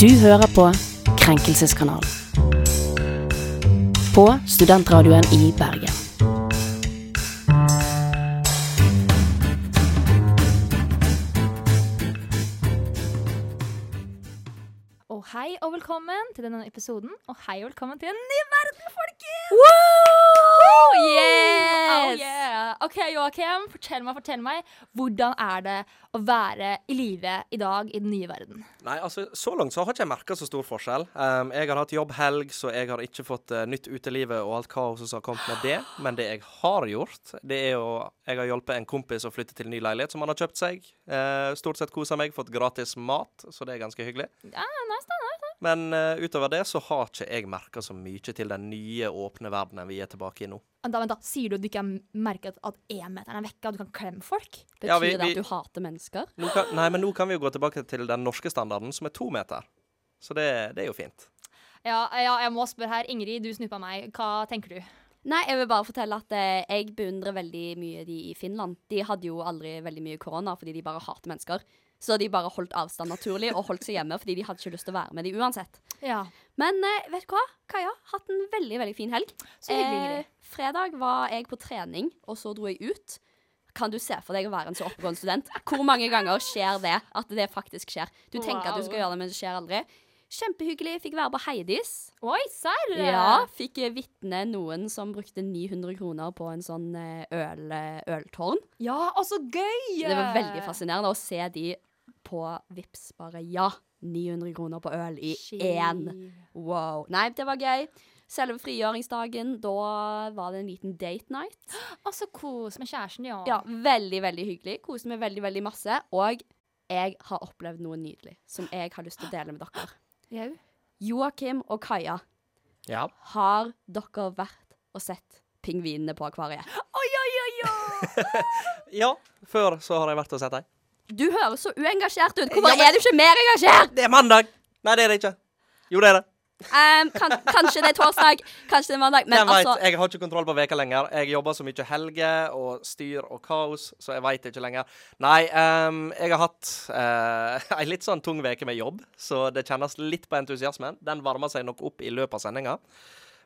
Du hører på Krenkelseskanalen. På studentradioen i Bergen. Velkommen til denne episoden. Og hei og velkommen til en ny verden, folkens! Woo! Yes! yeah. OK, Joakim, fortell meg, fortell meg. Hvordan er det å være i live i dag i den nye verden? Nei, altså, Så langt så har ikke jeg merka så stor forskjell. Um, jeg har hatt jobbhelg, så jeg har ikke fått uh, nytt utelivet og alt kaoset som har kommet med det. Men det jeg har gjort, det er jo Jeg har hjulpet en kompis å flytte til en ny leilighet som han har kjøpt seg. Uh, stort sett kosa meg, fått gratis mat, så det er ganske hyggelig. Ja, nice nice, nice. Men uh, utover det så har ikke jeg merka så mye til den nye, åpne verdenen vi er tilbake i nå. Da, men da, sier du at du ikke har merket at énmeteren er vekke, at du kan klemme folk? Betyr Ja, vi- det at du hater mennesker? Kan, nei, men nå kan vi jo gå tilbake til den norske standarden, som er to meter. Så det, det er jo fint. Ja, ja, jeg må spørre her. Ingrid, du snuppa meg. Hva tenker du? Nei, jeg vil bare fortelle at eh, jeg beundrer veldig mye de i Finland. De hadde jo aldri veldig mye korona fordi de bare hater mennesker. Så de bare holdt avstand naturlig og holdt seg hjemme fordi de hadde ikke lyst til å være med de uansett. Ja, Men eh, vet du hva? Kaja, hatt en veldig, veldig fin helg. så hyggelig, Eh, fredag var jeg på trening, og så dro jeg ut. Kan du se for deg å være en så oppegående student? Hvor mange ganger skjer det at det faktisk skjer? Du tenker at du skal gjøre det, men det skjer aldri. Kjempehyggelig. Fikk være på Heidis. Oi, serr! Ja, fikk vitne noen som brukte 900 kroner på en sånn eh, øl, eh, øltårn. ja, og så gøy! Det var veldig fascinerende å se de på Vips bare ja. 900 kroner på øl i én. Wow. Nei, det var gøy. Selve frigjøringsdagen, da var det en liten date night. Og så kos med kjæresten, ja. Ja, veldig, veldig hyggelig. Koste meg veldig, veldig masse. Og jeg har opplevd noe nydelig som jeg har lyst til å dele med dere. Jau. Joakim og Kaja, Ja. har dere vært og sett pingvinene på akvariet? Oi, oi, oi, oi! ja. Før så har jeg vært og sett deg. Du høres så uengasjert ut. Hvorfor Ja, men- er du ikke mer engasjert? Det er mandag! Nei, det er det ikke. Jo, det er det. Um, kan, kanskje det er torsdag, kanskje det er mandag. Men jeg vet, altså jeg har ikke kontroll på veka lenger. Jeg jobber så mye helger og styr og kaos, så jeg veit ikke lenger. Nei, um, jeg har hatt uh, ei litt sånn tung veke med jobb, så det kjennes litt på entusiasmen. Den varmer seg nok opp i løpet av sendinga.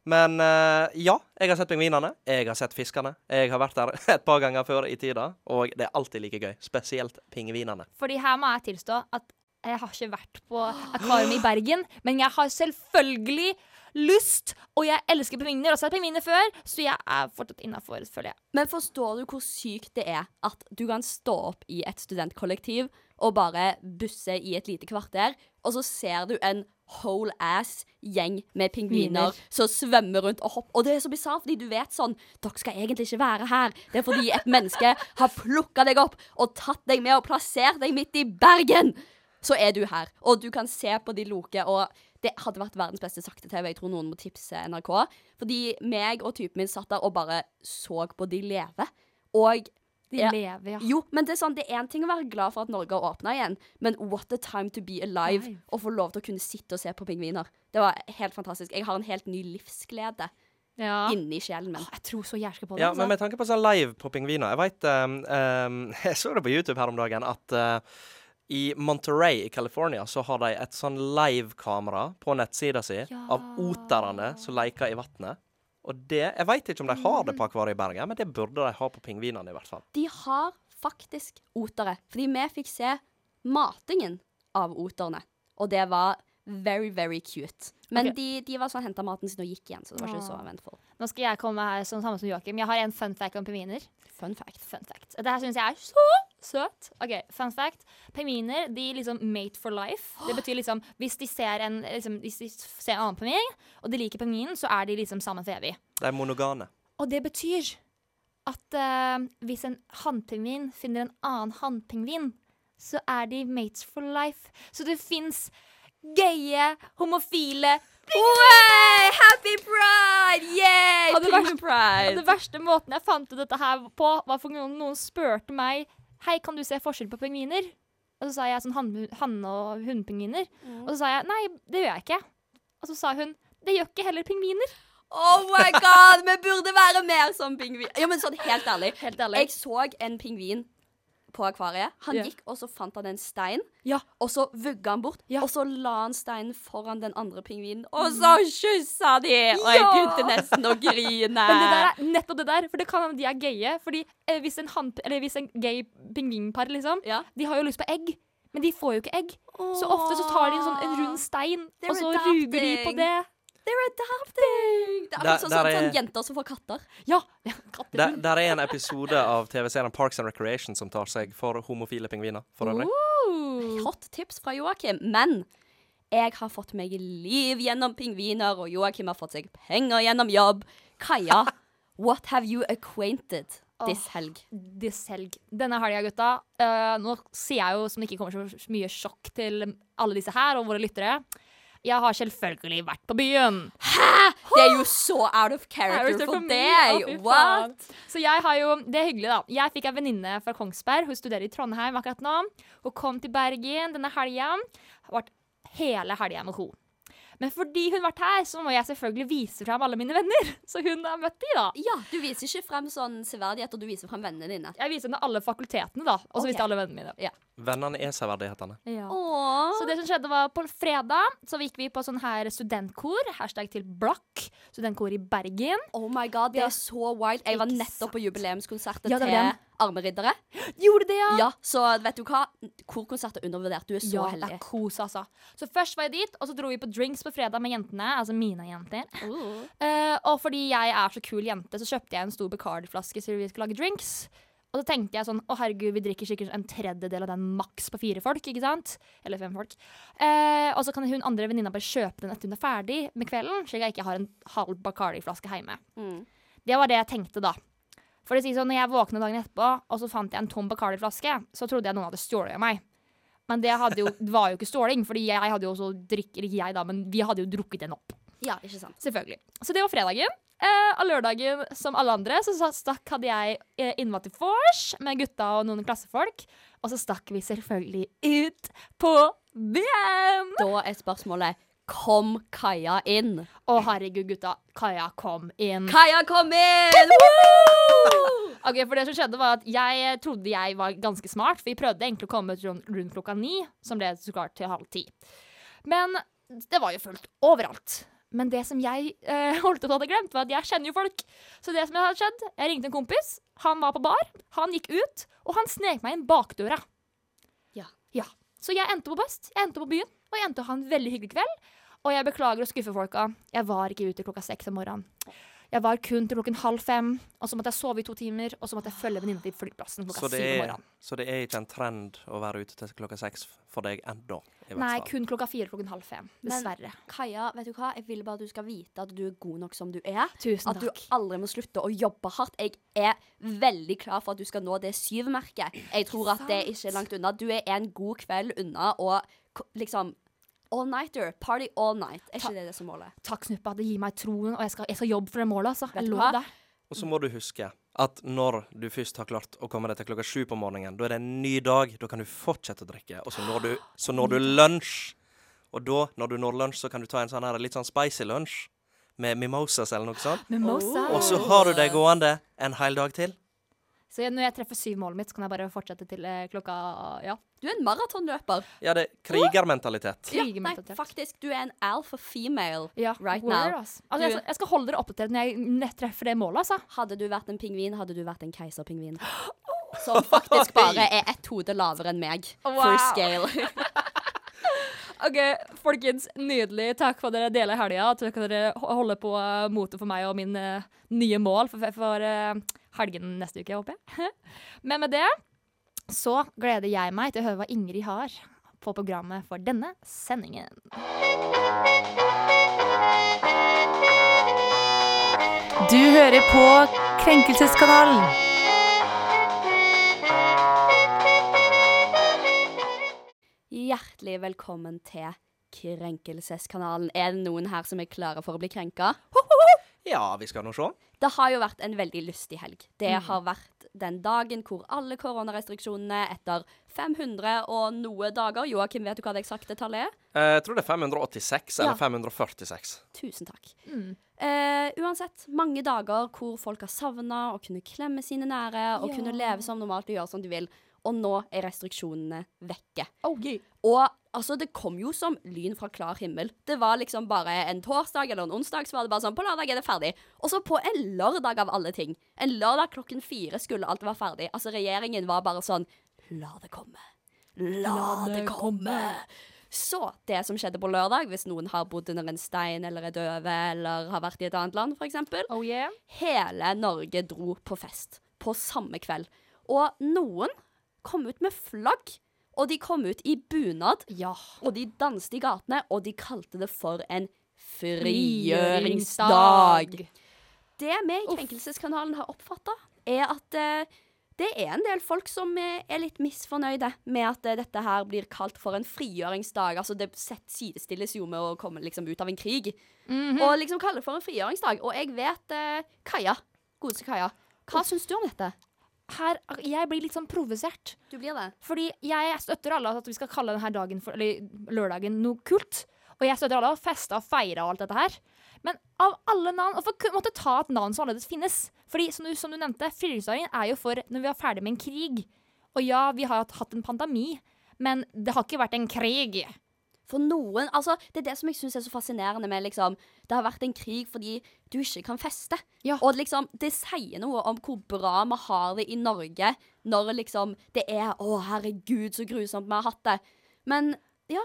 Men uh, ja, jeg har sett pingvinene. Jeg har sett fiskene. Jeg har vært der et par ganger før i tida, og det er alltid like gøy. Spesielt pingvinene. Fordi her må jeg tilstå at jeg har ikke vært på akvarium i Bergen, men jeg har selvfølgelig lyst, og jeg elsker pingviner. Og så har jeg pingviner før, så jeg er fortsatt innafor, føler jeg. Men forstår du hvor sykt det er at du kan stå opp i et studentkollektiv og bare busse i et lite kvarter, og så ser du en whole ass gjeng med pingviner som svømmer rundt og hopper. Og det er så bisart, fordi du vet sånn Dere skal egentlig ikke være her. Det er fordi et menneske har plukka deg opp og tatt deg med og plassert deg midt i Bergen. Så er du her, og du kan se på de loke, og det hadde vært verdens beste sakte-TV. Jeg tror noen må tipse NRK. Fordi meg og typen min satt der og bare så på de leve. Og De Ja. lever, ja. jo, men det er sånn, det er én ting å være glad for at Norge har åpna igjen, men what a time to be alive Alive. og få lov til å kunne sitte og se på pingviner. Det var helt fantastisk. Jeg har en helt ny livsglede ja. inni sjelen min. Jeg tror så jævlig på det. Ja, altså. men med tanke på sånn live på pingviner Jeg vet um, um, Jeg så det på YouTube her om dagen at eh, i Monterey i California så har de et sånn live-kamera på nettsida si Ja. av oterne som leker i vannet. Og det Jeg veit ikke om de har det på akvariet i Bergen, men det burde de ha på pingvinene, i hvert fall. De har faktisk otere, fordi vi fikk se matingen av oterne, og det var very, very cute. Men okay. de, de var sånn henta maten sin og gikk igjen, så det var ikke så eventful. Nå skal jeg komme her som samme som Joakim. Jeg har en fun fact om pingviner. Fun fact. Fun fact. Dette syns jeg er så søt. OK, fun fact. Pingviner de liksom mate for life. Det betyr liksom hvis de ser en, liksom, hvis de ser en annen pingvin, og de liker pingvinen, så er de liksom sammen for evig. De er monogane. Og det betyr at uh, hvis en hannpingvin finner en annen hannpingvin, så er de mates for life. Så det fins gaye, homofile Way! Happy pride! Yay! Og det verste- Og det verste måten jeg fant ut dette her på, var for noen, noen spurte meg Hei, kan du se forskjell på pingviner? Og så sa jeg sånn hann- hanne- og hunnpingviner. Og så sa jeg nei, det gjør jeg ikke. Og så sa hun det gjør ikke heller pingviner. Oh my god, vi burde være mer som pingvin. Ja, men sånn helt ærlig. Helt ærlig. Jeg så en pingvin på akvariet. Han Ja. gikk, og så fant han en stein. Ja. Og så vugga han bort, Ja. og så la han steinen foran den andre pingvinen. Og så kyssa de! Og jeg begynte nesten å grine. Men det der er nettopp det der, for det kan hende de er gaye. Fordi eh, hvis en, hand, eller hvis en gay pingvinpar, liksom, Ja. de har jo lyst på egg. Men de får jo ikke egg. Så ofte så tar de en sånn en rund stein, They're og så ruger de på det. They're adopting! Det er Der- akkurat sånn, sånn, er- sånn jenter som får katter. Ja. ja katter. Der, der er en episode av TV-serien Parks and Recreation som tar seg for homofile pingviner, for øvrig. Uh, Hot tips fra Joakim. Men jeg har fått meg liv gjennom pingviner, og Joakim har fått seg penger gjennom jobb. Kaja, what have you acquainted this helg? This helg. Denne helga, gutta. Uh, nå sier jeg jo som det ikke kommer så mye sjokk til alle disse her og våre lyttere. Jeg har selvfølgelig vært på byen. Hæ?! Det er jo så out of character for. Deg. What? Så jeg har jo, det er hyggelig da Jeg fikk en venninne fra Kongsberg Hun studerer i Trondheim akkurat nå Hun kom til Bergen denne helgen Har vært hele helgen med henne Men fordi hun har vært her Så må jeg selvfølgelig vise frem alle mine venner Så hun har møtt de da Ja, du viser ikke frem sånn severdigheter, du viser frem vennene dine. Jeg viser henne alle fakultetene da Og så okay. viste jeg alle vennene mine Vennene er severdighetene. ja. Åh. Så det som skjedde var på fredag Så gikk vi på sånn her studentkor Hashtag til Block Studentkor i Bergen Oh my god, det er så wild. Jeg var nettopp på jubileumskonsertet Ja, til. Armeriddere. Gjorde det ja? Ja, så vet du hva? Korkonsert er undervurdert. Du er så ja, det er kos, altså. Så først var jeg dit, og så dro vi på drinks på fredag med jentene. Altså mine jenter. Uh. Uh, og fordi jeg er så kul jente, så kjøpte jeg en stor Bacardi-flaske så vi skulle lage drinks. Og så tenkte jeg sånn Å, herregud, vi drikker sikkert en tredjedel av den maks på fire folk, ikke sant? Eller fem folk. Eh, og så kan hun andre venninna bare kjøpe den etter hun er ferdig med kvelden, slik jeg ikke har en halv Bacardi-flaske hjemme. Mm. Det var det jeg tenkte da. For å si sånn, når jeg våkna dagen etterpå, og så fant jeg en tom Bacardi-flaske, så trodde jeg noen hadde stjålet meg. Men det, jo, det var jo ikke stjåling, fordi jeg hadde jo også drikk, eller ikke jeg da, men vi hadde jo drukket den opp. Ja, ikke sant. Selvfølgelig. Så det var fredagen. Eh, og lørdagen, som alle andre, så stakk hadde jeg eh, innvalgt til vors med gutta og noen klassefolk. Og så stakk vi selvfølgelig ut på byen! Da er spørsmålet Kom Kaja inn? Å, herregud, gutta. Kaja kom inn. Kaja, kom inn! Woo! Ok, for det som skjedde var at Jeg trodde jeg var ganske smart, for vi prøvde egentlig å komme ut rundt, klokka ni, som ble så klart til halv ti. Men det var jo fullt overalt. Men det som jeg eh, holdt på å hadde glemt, var at jeg kjenner jo folk. Så det som hadde skjedd, jeg ringte en kompis. Han var på bar. Han gikk ut, og han snek meg inn bakdøra. Ja. Ja. Så jeg endte på Bust, jeg endte på byen, og jeg endte å ha en veldig hyggelig kveld. Og jeg beklager å skuffe folka. Jeg var ikke ute klokka seks om morgenen. Jeg var kun til klokken halv fem, og så måtte jeg sove i to timer, og så måtte jeg følge venninna til flyplassen klokka syv om morgenen. så det er ikke en trend å være ute til klokka seks for deg ennå? Nei, kun klokka fire klokken halv fem. Dessverre. Men- Kaja, vet du hva? Jeg vil bare at du skal vite at du er god nok som du er. Tusen At du aldri må slutte å jobbe hardt. Jeg er veldig klar for at du skal nå det syv-merket. Jeg tror at det er ikke er langt unna. Du er en god kveld unna å liksom All-nighter. Party all night. Er Ta- ikke det det som målet? Takk, Snuppa. Det gir meg troen, og jeg skal, jeg skal jobbe for det målet, altså. Jeg lover deg. det. Og så må du huske at når du først har klart å komme deg til klokka sju på morgenen, da er det en ny dag. Da kan du fortsette å drikke. Og så når du, så når du lunsj. Og da, når du når lunsj, så kan du ta en sånn her litt sånn spicy lunsj med mimosas eller noe sånt. Mimosa. Og så har du det gående en hel dag til. Så jeg, når jeg treffer syv målet mitt, så kan jeg bare fortsette til eh, klokka Ja. Du er en maratonløper. Ja, det er krigermentalitet. Ja, nei, faktisk. Du er en alpha female ja. right now. Altså, jeg, Du- jeg skal holde dere oppdatert når jeg treffer det målet, altså. Hadde du vært en pingvin, hadde du vært en keiserpingvin. Som faktisk bare er ett hode lavere enn meg. For scale. OK, folkens. Nydelig. Takk for at dere deler helga. Takk for at dere holder på uh, motet for meg og min uh, nye mål for, for eh, helgen neste uke, håper jeg. Men med det så gleder jeg meg til å høre hva Ingrid har på programmet for denne sendingen. Du hører på Krenkelseskanalen. Hjertelig velkommen til Krenkelseskanalen. Er det noen her som er klare for å bli krenka? Ja, vi skal nå se. Det har jo vært en veldig lystig helg. Det har vært den dagen hvor alle koronarestriksjonene etter 500 og noe dager Joakim, vet du hva det eksakte tallet er? Eh, Jeg tror det er 586 eller 546. Tusen takk. Mm. Eh, uansett, mange dager hvor folk har savna å kunne klemme sine nære og Ja. kunne leve som normalt og gjøre som de vil. Og nå er restriksjonene vekke. Okay. Og altså, det kom jo som lyn fra klar himmel. Det var liksom bare en torsdag eller en onsdag, så var det bare sånn På lørdag er det ferdig. Og så på en lørdag av alle ting. En lørdag klokken fire skulle alt være ferdig. Altså, regjeringen var bare sånn La det komme. La, det komme. Så det som skjedde på lørdag, hvis noen har bodd under en stein eller er døve eller har vært i et annet land, f.eks. Oh, yeah. Hele Norge dro på fest på samme kveld. Og noen kom ut med flagg, og de kom ut i bunad. Ja. Og de danset i gatene, og de kalte det for en frigjøringsdag. Det vi i Krenkelseskanalen har oppfatta, er at eh, det er en del folk som eh, er litt misfornøyde med at eh, dette her blir kalt for en frigjøringsdag. Altså det sett sidestilles jo med å komme liksom ut av en krig. Og liksom kalle det for en frigjøringsdag. Og jeg vet eh, Kaja, godeste Kaja, hva syns du om dette? Her, jeg blir litt sånn provosert. Du blir det? Fordi jeg støtter alle at vi skal kalle denne dagen for, lørdagen noe kult. Og jeg støtter alle å feste og feire og alt dette her. Men av alle navn Hvorfor måtte ta et navn som allerede finnes? Fordi som du, som du nevnte, frigjøringsdagen er jo for når vi er ferdig med en krig. Og ja, vi har hatt en pandemi, men det har ikke vært en krig. For noen Altså, det er det som jeg syns er så fascinerende med liksom Det har vært en krig fordi du ikke kan feste. Ja. Og liksom, det sier noe om hvor bra vi har det i Norge når liksom det er Å, herregud, så grusomt vi har hatt det. Men ja,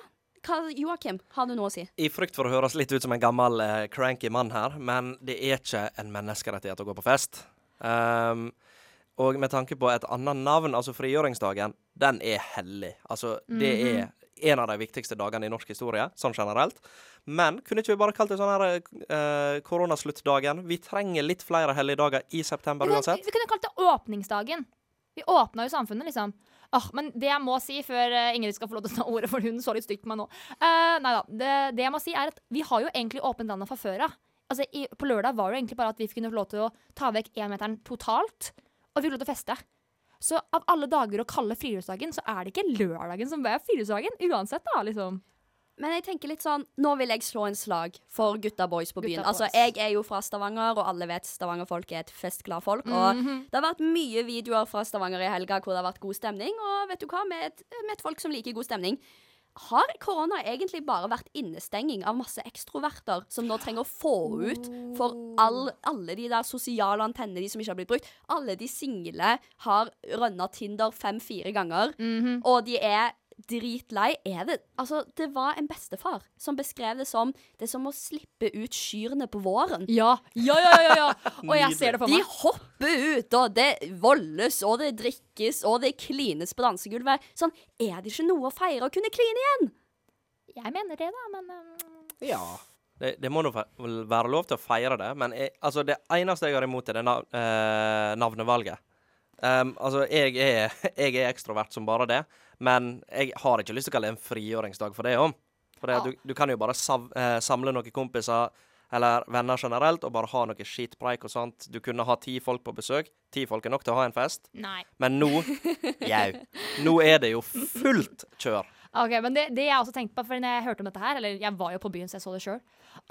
Joakim, har du noe å si? I frykt for å høres litt ut som en gammel eh, cranky mann her, men det er ikke en menneskerettighet å gå på fest. Um, og med tanke på et annet navn, altså frigjøringsdagen, den er hellig. Altså, det er en av de viktigste dagene i norsk historie, sånn generelt. Men kunne ikke vi bare kalt det sånn her eh, koronasluttdagen? Vi trenger litt flere helligdager i september uansett. vi kunne kalt det åpningsdagen. Vi åpna jo samfunnet, liksom. Åh, men det jeg må si før eh, Ingrid skal få lov til å ta ordet, for hun så litt stygt på meg nå uh, Nei da. Det, det jeg må si, er at vi har jo egentlig åpent landet fra før av. Altså, i, på lørdag var det egentlig bare at vi kunne få lov til å ta vekk énmeteren totalt, og vi fikk lov til å feste. Så av alle dager å kalle friluftsdagen, så er det ikke lørdagen som er friluftsdagen. Uansett, da, liksom. Men jeg tenker litt sånn Nå vil jeg slå en slag for gutta boys på byen. Gutta Altså. Jeg er jo fra Stavanger, og alle vet Stavanger-folk er et festglad folk. Og det har vært mye videoer fra Stavanger i helga hvor det har vært god stemning. Og vet du hva, med et, med et folk som liker god stemning. Har korona egentlig bare vært innestenging av masse ekstroverter som nå trenger å få ut for all, alle de der sosiale antennene de som ikke har blitt brukt? Alle de single har rønna Tinder fem-fire ganger, og de er dritlei. Er det Altså, det var en bestefar som beskrev det som Det er som å slippe ut kyrne på våren. Ja, ja, ja, ja, ja. Og jeg ser det for meg. De meg. Hopper ut, og det voldes, og det drikkes, og det klines på dansegulvet. Sånn, er det ikke noe å feire å kunne kline igjen? Jeg mener det, da, men um, Ja. Det, det må nå være lov til å feire det, men jeg, altså det eneste jeg har imot, er det nav eh, navnevalget. Um, altså, jeg er, jeg er ekstrovert som bare det, men jeg har ikke lyst til å kalle det en frigjøringsdag for det òg. For det, Ja. du, du kan jo bare sav, eh, samle noen kompiser eller venner generelt og bare ha noe skitpreik og sånt. Du kunne ha ti folk på besøk. Ti folk er nok til å ha en fest. nei. Men nå Jau. Nå er det jo fullt kjør. Ok, men det, det jeg også tenkte på, for når jeg hørte om dette her, eller jeg var jo på byen, så jeg så det sjøl,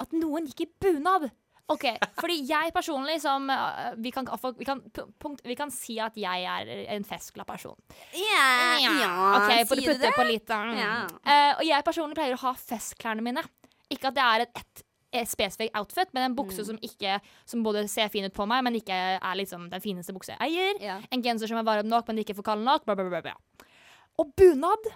at noen gikk i bunad. Ok, fordi jeg personlig som uh, vi, kan, vi, kan, punkt, vi kan si at jeg er en festglad person. Ja, ok, sier får du det? på litt da. Ja. uh, Og jeg personlig pleier å ha festklærne mine. Ikke at det er et, et spesifikk outfit, men en bukse som ikke Som både ser fin ut på meg, men ikke er liksom den fineste buksa jeg eier. Ja. En genser som er varm nok, men ikke for kald nok. Bla, bla, bla, bla. Og bunad,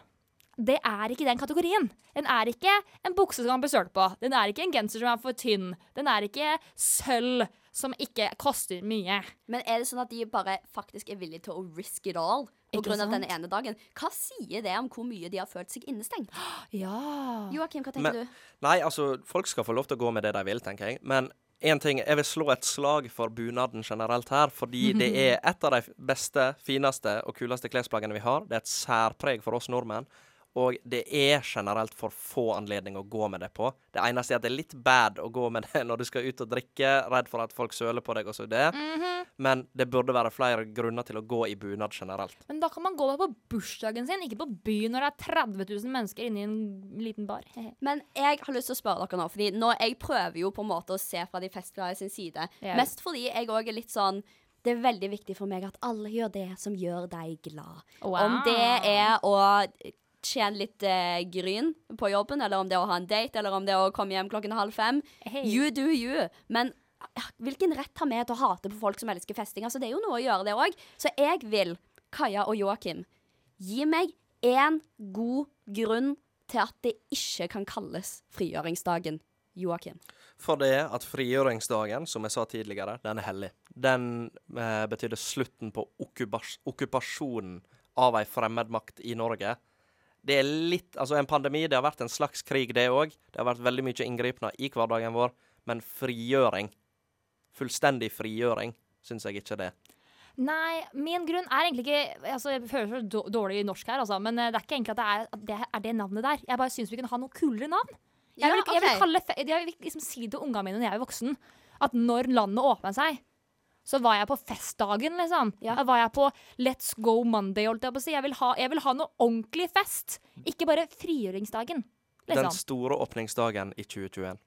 det er ikke den kategorien. Den er ikke en bukse som kan bli sølt på. Den er ikke en genser som er for tynn. Den er ikke sølv som ikke koster mye. Men er det sånn at de bare faktisk er villige til å risk it all på grunn av denne ene dagen? Hva sier det om hvor mye de har følt seg innestengt? Ja. Joakim, hva tenker Men- du? Nei, altså, folk skal få lov til å gå med det de vil, tenker jeg. Men én ting, jeg vil slå et slag for bunaden generelt her. Fordi det er et av de beste, fineste og kuleste klesplaggene vi har. Det er et særpreg for oss nordmenn. Og det er generelt for få anledninger å gå med det på. Det eneste er at det er litt bad å gå med det når du skal ut og drikke, redd for at folk søler på deg og så det. Men det burde være flere grunner til å gå i bunad generelt. Men da kan man gå på bursdagen sin, ikke på byen når det er 30 000 mennesker inne i en liten bar. Men jeg har lyst til å spørre dere nå, fordi nå, jeg prøver jo på en måte å se fra de festglade sin side. Yeah. Mest fordi jeg òg er litt sånn Det er veldig viktig for meg at alle gjør det som gjør deg glad. Wow. Om det er å tjene litt eh, gryn på jobben, eller om det er å ha en date, eller om det er å komme hjem klokken halv fem. Hey. You do you. Men hvilken rett har vi til å hate på folk som elsker festing? Altså, det er jo noe å gjøre, det òg. Så jeg vil, Kaja og Joakim, gi meg én god grunn til at det ikke kan kalles frigjøringsdagen. Joakim. For det at frigjøringsdagen, som jeg sa tidligere, den er hellig. Den eh, betydde slutten på okkupasjonen av ei fremmedmakt i Norge. Det er litt Altså, en pandemi, det har vært en slags krig, det òg. Det har vært veldig mye inngripener i hverdagen vår. Men frigjøring, fullstendig frigjøring, syns jeg ikke det. Nei, min grunn er egentlig ikke altså Jeg føler så dårlig i norsk her, altså, men eh, det er ikke egentlig at det er, at det er det navnet der. Jeg bare syns vi kunne ha noe kulere navn. Jeg vil, jeg vil, kalle, jeg vil liksom si til ungene mine når jeg er voksen, at når landet åpner seg, så var jeg på festdagen, liksom. Ja. Da var jeg på Let's Go Monday, holdt jeg på å si. Jeg vil ha, jeg vil ha noe ordentlig fest, ikke bare frigjøringsdagen. Den Liksom. store åpningsdagen i 2021.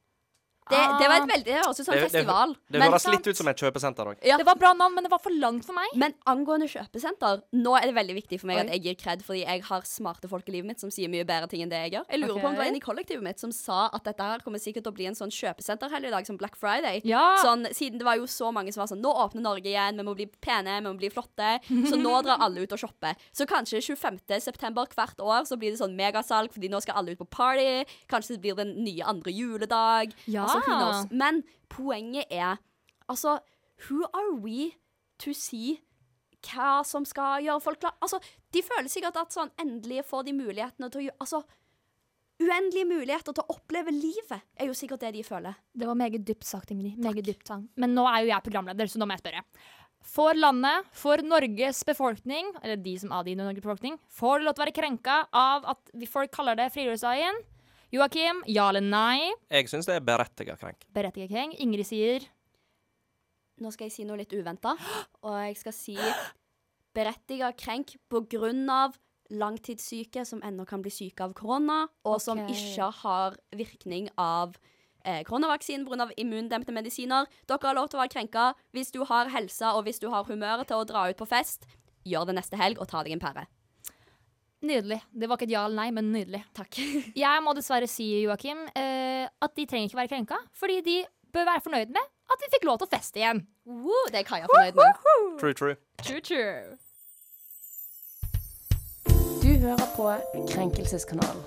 Det, det var et Ah. veldig, det høres ut som en Det- det- festival. Det men, høres sant. litt ut som et kjøpesenter òg. Ja. Det var bra navn, men det var for langt for meg. men angående kjøpesenter, nå er det veldig viktig for meg Oi. at jeg gir kred, fordi jeg har smarte folk i livet mitt som sier mye bedre ting enn det jeg gjør. Jeg lurer på om det var en i kollektivet mitt som sa at dette her kommer sikkert til å bli en sånn kjøpesenterhelg i dag, som Black Friday. Ja. Sånn, siden det var jo så mange som var sånn Nå åpner Norge igjen, vi må bli pene, vi må bli flotte. Så nå drar alle ut og shopper. Så kanskje 25. september hvert år så blir det sånn megasalg, fordi nå skal alle ut på party. Kanskje det blir den nye andre juledag. Ja. Altså, who knows? Men poenget er Altså, who are we to see hva som skal gjøre folk glad? Altså, de føler sikkert at sånn endelig får de mulighetene til å gjøre Altså, uendelige muligheter til å oppleve livet er jo sikkert det de føler. Det var meget dypt sagt, Ingrid. Meget dypt sang. Men nå er jo jeg programleder, så nå må jeg spørre. For landet, for Norges befolkning, eller de som adlyder Norges befolkning, får det lov til å være krenka av at folk kaller det frigjøringsdagen? Joakim, ja eller nei? Jeg syns det er berettiget krenk. Berettiget krenk. Ingrid sier Nå skal jeg si noe litt uventa, og jeg skal si berettiga krenk på grunn av langtidssyke som ennå kan bli syke av korona, og som ikke har virkning av eh, koronavaksinen pga. immundempende medisiner. Dere har lov til å være krenka hvis du har helsa og hvis du har humøret til å dra ut på fest. Gjør det neste helg og ta deg en pære. Nydelig. Det var ikke et ja eller nei, men nydelig. Takk. Jeg må dessverre si, Joakim, eh, at de trenger ikke være krenka, fordi de bør være fornøyd med at vi fikk lov til å feste igjen. Woo, det er Kaja fornøyd med. True, true. True, true. Du hører på Krenkelseskanalen.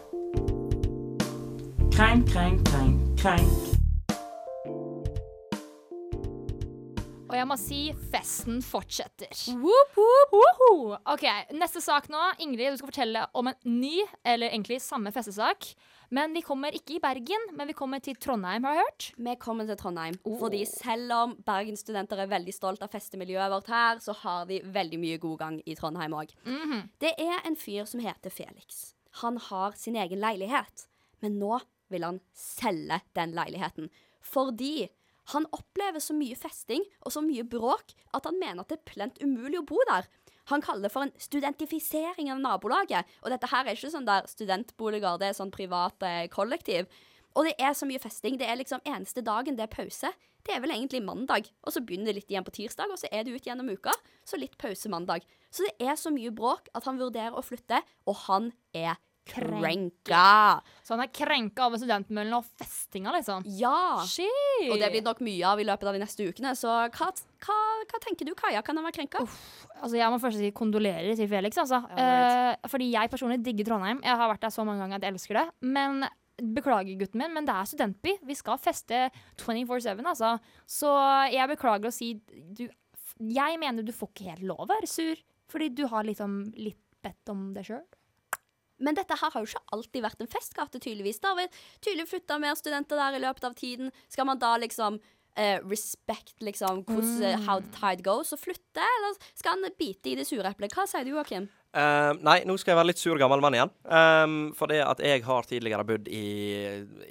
Krenk, krenk, krenk, krenk. Og jeg må si festen fortsetter. Woop, woop, OK, neste sak nå. Ingrid, du skal fortelle om en ny, eller egentlig samme festesak. Men vi kommer ikke i Bergen, men vi kommer til Trondheim, har jeg hørt. Vi kommer til Trondheim, Oh. fordi selv om bergensstudenter er veldig stolt av festemiljøet vårt her, så har de veldig mye god gang i Trondheim òg. Mhm. Det er en fyr som heter Felix. Han har sin egen leilighet, men nå vil han selge den leiligheten. Fordi han opplever så mye festing og så mye bråk at han mener at det er plent umulig å bo der. Han kaller det for en studentifisering av nabolaget. Og dette her er ikke sånn der studentboliger, det er sånn privat eh, kollektiv. Og det er så mye festing. Det er liksom eneste dagen det er pause. Det er vel egentlig mandag. Og så begynner det litt igjen på tirsdag, og så er det ut gjennom uka. Så litt pause mandag. Så det er så mye bråk at han vurderer å flytte, og han er krenka. Så han er krenka over studentmøllene og festinga, liksom. Ja. Shit! Og det blir nok mye av i løpet av de neste ukene. Så hva, hva, hva tenker du, Kaja? Kan han være krenka? Altså, jeg må først si kondolerer til Felix, altså. Ja, Eh, fordi jeg personlig digger Trondheim. Jeg har vært der så mange ganger at jeg elsker det. Men Beklager, gutten min, men det er studentby. Vi skal feste 24-7, altså. Så jeg beklager å si du, Jeg mener du får ikke helt lov å være sur, fordi du har liksom litt bedt om det sjøl. Men dette her har jo ikke alltid vært en festgate, tydeligvis. Det har tydelig flytta mer studenter der i løpet av tiden. Skal man da liksom eh, respect liksom hvordan, mm. how the tide goes og flytte, eller skal han bite i det sure eplet? Hva sier du, Joakim? Uh, nei, nå skal jeg være litt sur gammel mann igjen. Um, for det at jeg har tidligere bodd i,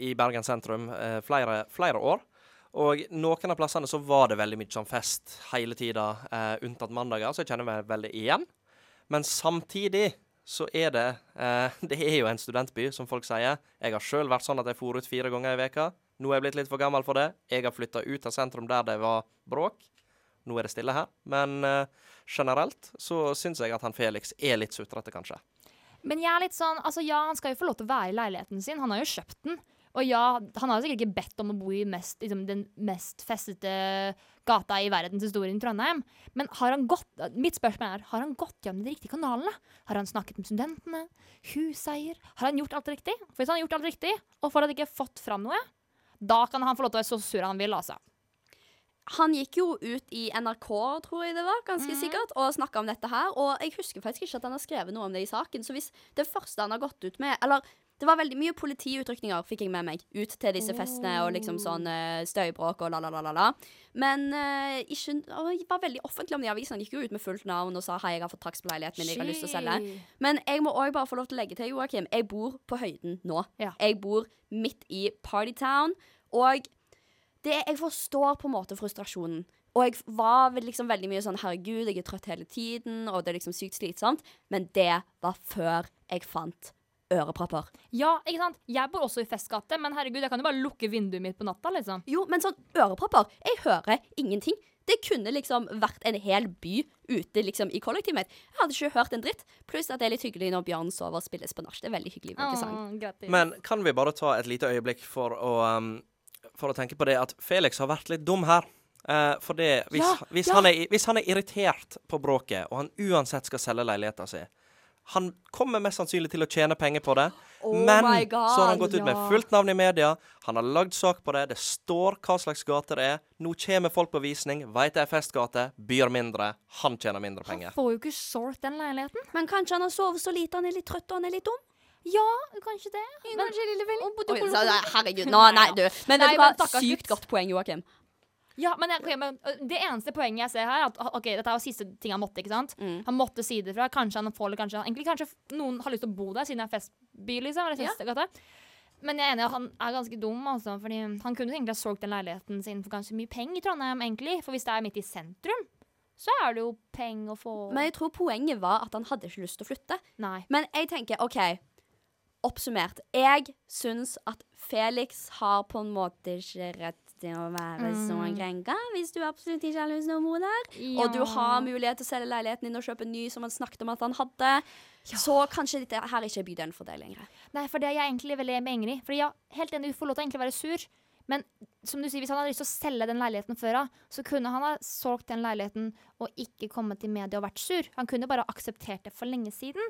i Bergen sentrum uh, flere, flere år. Og noen av plassene så var det veldig mye sånn fest hele tida, uh, unntatt mandager, så jeg kjenner meg veldig igjen. Men samtidig så er det eh, Det er jo en studentby, som folk sier. Jeg har sjøl vært sånn at jeg for ut fire ganger i veka. Nå er jeg blitt litt for gammel for det. Jeg har flytta ut av sentrum der det var bråk. Nå er det stille her. Men eh, generelt så syns jeg at han Felix er litt sutrete, kanskje. Men jeg er litt sånn, altså ja, han skal jo få lov til å være i leiligheten sin. Han har jo kjøpt den. Og ja, han har sikkert ikke bedt om å bo i mest, liksom, den mest festete gata i verdenshistorien Trondheim. Men har han gått, mitt spørsmål er, har han gått gjennom de riktige kanalene? Har han snakket med studentene? Huseier? Har han gjort alt riktig? For hvis han har gjort alt riktig, og fortsatt ikke fått fram noe, da kan han få lov til å være så sur han vil, altså. Han gikk jo ut i NRK, tror jeg det var, ganske sikkert, og snakka om dette her. Og jeg husker faktisk ikke at han har skrevet noe om det i saken. Så hvis det første han har gått ut med Eller det var veldig mye politiutrykninger, fikk jeg med meg, ut til disse festene og liksom sånn eh, støybråk og la-la-la-la. Men uh, ikke jeg var veldig offentlig om det i avisen. Gikk jo ut med fullt navn og sa hei, jeg har fått takst på leiligheten min, jeg har lyst til å selge. Men jeg må òg bare få lov til å legge til, Joakim, jeg bor på høyden nå. Ja. Jeg bor midt i Partytown, og det, jeg forstår på en måte frustrasjonen. Og jeg var liksom veldig mye sånn herregud, jeg er trøtt hele tiden, og det er liksom sykt slitsomt. Men det var før jeg fant ørepropper. Ja, ikke sant? Jeg bor også i festgate, men herregud, jeg kan jo bare lukke vinduet mitt på natta, liksom. Jo, men sånn ørepropper Jeg hører ingenting. Det kunne liksom vært en hel by ute liksom i kollektivet mitt. Jeg hadde ikke hørt en dritt. Pluss at det er litt hyggelig når Bjørn sover og spilles på nach. Det er veldig hyggelig. Ikke sant? Men kan vi bare ta et lite øyeblikk for å, um, for å tenke på det at Felix har vært litt dum her? Uh, for det, hvis, Ja, hvis, ja. Han er, hvis han er irritert på bråket, og han uansett skal selge leiligheten sin Han kommer mest sannsynlig til å tjene penger på det, Oh men God, så har han gått ut med fullt navn i media. Han har lagd sak på det. Det står hva slags gate det er. Nå kommer folk på visning. Veit det er festgate. Byr mindre. Han tjener mindre penger. Han får jo ikke solgt den leiligheten. Men kanskje han har sovet så lite, han er litt trøtt og han er litt dum? Ja, kanskje det. Men, Oi, så, nei, herregud. Nå, nei, du. Men Nei, vet du hva? men Sykt godt poeng, Joakim. Ja, men, jeg- men det eneste poenget jeg ser her, er at ok, dette var siste ting han måtte. ikke sant? Mm. Han måtte si det fra. Kanskje han får det, kanskje, egentlig kanskje noen har lyst til å bo der, siden det er festby, liksom. Eller Ja. Men jeg er enig at han er ganske dum, altså. Fordi han kunne egentlig ha solgt den leiligheten sin for ganske mye penger i Trondheim, egentlig. For hvis det er midt i sentrum, så er det jo penger å få Men jeg tror poenget var at han hadde ikke lyst til å flytte. Nei. Men jeg tenker, OK, oppsummert. Jeg syns at Felix har på en måte ikke rett til å være så Mm. krenka, hvis du absolutt ikke har lyst til å bo der. Og du har mulighet til å selge leiligheten din og kjøpe en ny, som han snakket om at han hadde. Så kanskje dette her ikke er bydelen for deg lenger. Nei, for det er jeg egentlig veldig med i. Fordi ja, helt enig, du får lov til å egentlig være sur. Men som du sier, hvis han hadde lyst til å selge den leiligheten før av, så kunne han ha solgt den leiligheten og ikke kommet til media og vært sur. Han kunne bare akseptert det for lenge siden.